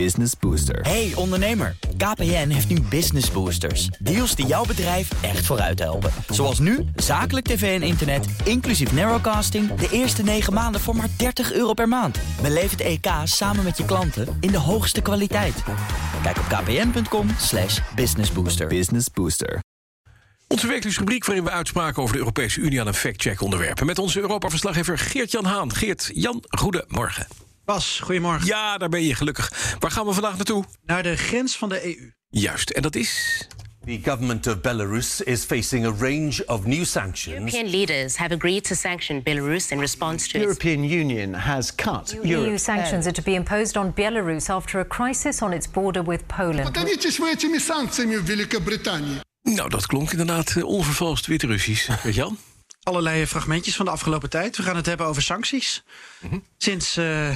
Business Booster. Hey ondernemer, KPN heeft nu Business Boosters. Deals die jouw bedrijf echt vooruit helpen. Zoals nu, zakelijk tv en internet, inclusief narrowcasting... de eerste 9 maanden voor maar 30 euro per maand. Beleef het EK samen met je klanten in de hoogste kwaliteit. Kijk op kpn.com slash businessbooster. Business Booster. Onze wekelijkse rubriek waarin we uitspraken over de Europese Unie aan een fact-check onderwerpen. Met onze Europa-verslaggever Geert-Jan Haan. Geert-Jan, goedemorgen. Bas, goedemorgen. Ja, daar ben je gelukkig. Waar gaan we vandaag naartoe? Naar de grens van de EU. Juist, en dat is... The government of Belarus is facing a range of new sanctions. European leaders have agreed to sanction Belarus in response to The its European Union has cut EU Europe's sanctions are to be imposed on Belarus after a crisis on its border with Poland. Поделитесь вы этими санкциями в Великобритании. Nou, dat klonk inderdaad eh, onvervalst Wit-Russisch. Geert-Jan? Allerlei fragmentjes van de afgelopen tijd. We gaan het hebben over sancties. Sinds eh,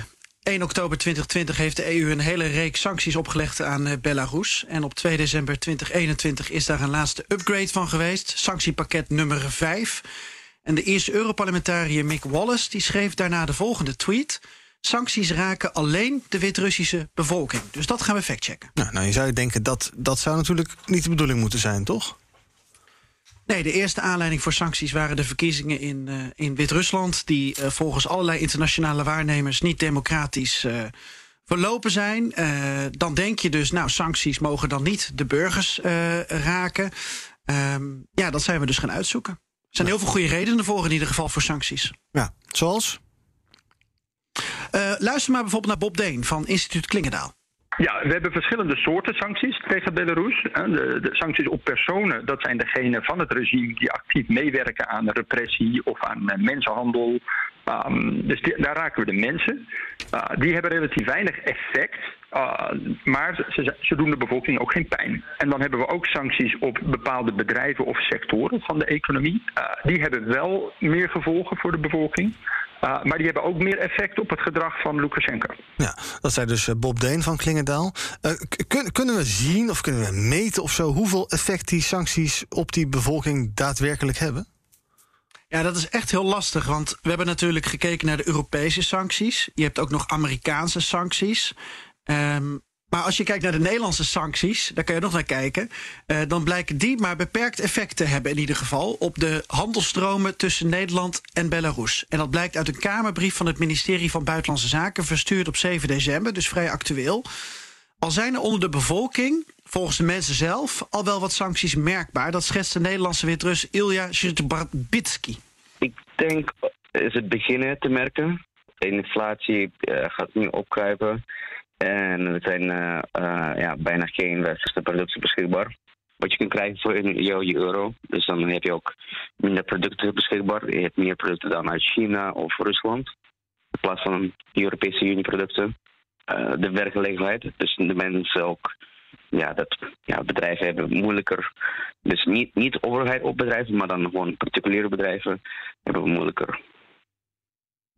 1 oktober 2020 heeft de EU een hele reeks sancties opgelegd aan eh, Belarus. En op 2 december 2021 is daar een laatste upgrade van geweest. Sanctiepakket nummer 5. En de eerste Europarlementariër Mick Wallace die schreef daarna de volgende tweet. Sancties raken alleen de Wit-Russische bevolking. Dus dat gaan we factchecken. Nou, nou, je zou denken dat dat zou natuurlijk niet de bedoeling moeten zijn, toch? Nee, de eerste aanleiding voor sancties waren de verkiezingen in, eh, in Wit-Rusland, die eh, volgens allerlei internationale waarnemers niet democratisch eh, verlopen zijn. Dan denk je dus, nou, sancties mogen dan niet de burgers raken. Ehm, ja, dat zijn we dus gaan uitzoeken. Er zijn heel veel goede redenen voor in ieder geval voor sancties. Ja, zoals? Luister maar bijvoorbeeld naar Bob Deen van Instituut Klingendaal. Ja, we hebben verschillende soorten sancties tegen Belarus. De, de sancties op personen, dat zijn degene van het regime die actief meewerken aan repressie of aan eh, mensenhandel. Um, dus daar raken we de mensen. Uh, die hebben relatief weinig effect, uh, maar ze, ze doen de bevolking ook geen pijn. En dan hebben we ook sancties op bepaalde bedrijven of sectoren van de economie. Die hebben wel meer gevolgen voor de bevolking. Uh, maar die hebben ook meer effect op het gedrag van Lukashenko. Ja, dat zei dus eh, Bob Deen van Klingendaal. Eh, k- kun- kunnen we zien of kunnen we meten of zo hoeveel effect die sancties op die bevolking daadwerkelijk hebben? Ja, dat is echt heel lastig, want we hebben natuurlijk gekeken naar de Europese sancties. Je hebt ook nog Amerikaanse sancties. Ehm, maar als je kijkt naar de Nederlandse sancties, daar kan je nog naar kijken. eh, dan blijken die maar beperkt effect te hebben, in ieder geval, op de handelstromen tussen Nederland en Belarus. En dat blijkt uit een Kamerbrief van het ministerie van Buitenlandse Zaken, verstuurd op 7 december, dus vrij actueel. Al zijn er onder de bevolking, volgens de mensen zelf, al wel wat sancties merkbaar. Dat schetst de Nederlandse Wit-Rus Ilja Zhitbarbitsky. Ik denk is het beginnen te merken. De inflatie eh, gaat nu opkruipen. En er zijn eh, eh, ja, bijna geen westerse producten beschikbaar. Wat je kunt krijgen voor jouw euro. Dus dan heb je ook minder producten beschikbaar. Je hebt meer producten dan uit China of Rusland. In plaats van Europese Unie producten. Eh, de werkgelegenheid. Dus de mensen ook. Ja, dat ja, bedrijven hebben moeilijker. Dus niet, niet overheid op bedrijven, maar dan gewoon particuliere bedrijven hebben we moeilijker.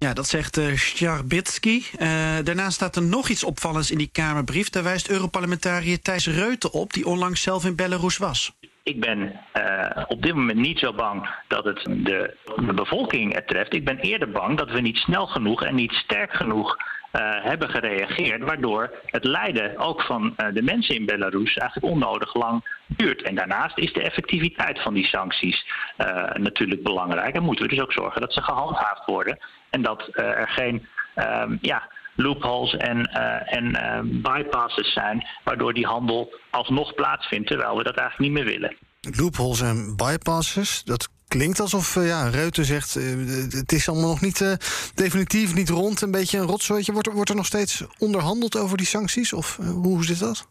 Ja, dat zegt uh, Sjarbitsky. Uh, daarnaast staat er nog iets opvallends in die Kamerbrief. Daar wijst Europarlementariër Thijs Reuten op, die onlangs zelf in Belarus was. Ik ben uh, op dit moment niet zo bang dat het de, de bevolking treft. Ik ben eerder bang dat we niet snel genoeg en niet sterk genoeg uh, hebben gereageerd, waardoor het lijden ook van uh, de mensen in Belarus eigenlijk onnodig lang duurt. En daarnaast is de effectiviteit van die sancties natuurlijk belangrijk. En moeten we dus ook zorgen dat ze gehandhaafd worden en dat er geen um, ja, loopholes en, en bypasses zijn, waardoor die handel alsnog plaatsvindt, terwijl we dat eigenlijk niet meer willen. Loopholes en bypasses, dat klinkt alsof uh, ja, Reuten zegt... Het is allemaal nog niet definitief, niet rond, een beetje een rotzooitje. Wordt wordt er nog steeds onderhandeld over die sancties? Of hoe zit dat?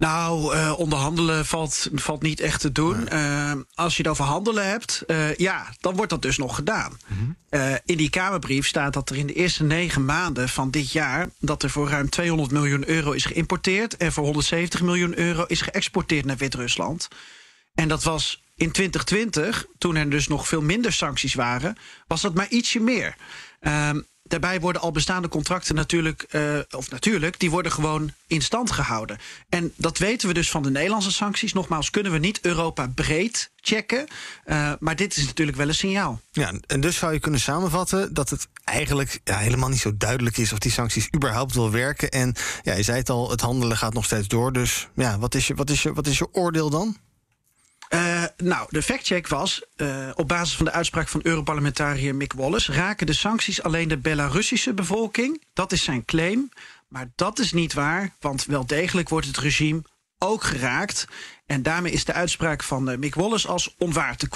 Nou, uh, onderhandelen valt, valt niet echt te doen. Uh, als je het over handelen hebt, uh, ja, dan wordt dat dus nog gedaan. -hmm. in die Kamerbrief staat dat er in de eerste negen maanden van dit jaar... dat er voor ruim 200 miljoen euro is geïmporteerd... en voor 170 miljoen euro is geëxporteerd naar Wit-Rusland. En dat was in 2020, toen er dus nog veel minder sancties waren... was dat maar ietsje meer. Daarbij worden al bestaande contracten natuurlijk, uh, of natuurlijk, die worden gewoon in stand gehouden. En dat weten we dus van de Nederlandse sancties. Nogmaals, kunnen we niet Europa breed checken. Uh, maar dit is natuurlijk wel een signaal. Ja, en dus zou je kunnen samenvatten dat het eigenlijk ja, helemaal niet zo duidelijk is of die sancties überhaupt wel werken. En ja, je zei het al, het handelen gaat nog steeds door. Dus ja, wat is je, wat is je, wat is je oordeel dan? Uh, nou, de factcheck was, uh, op basis van de uitspraak van Europarlementariër Mick Wallace... raken de sancties alleen de Belarussische bevolking. Dat is zijn claim. Maar dat is niet waar, want wel degelijk wordt het regime ook geraakt. En daarmee is de uitspraak van uh, Mick Wallace als onwaar te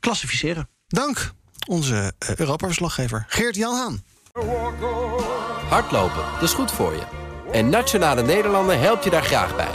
klassificeren. Dank, onze Europa-verslaggever Geert-Jan Haan. Hardlopen, dat is goed voor je. En Nationale Nederlanden helpt je daar graag bij.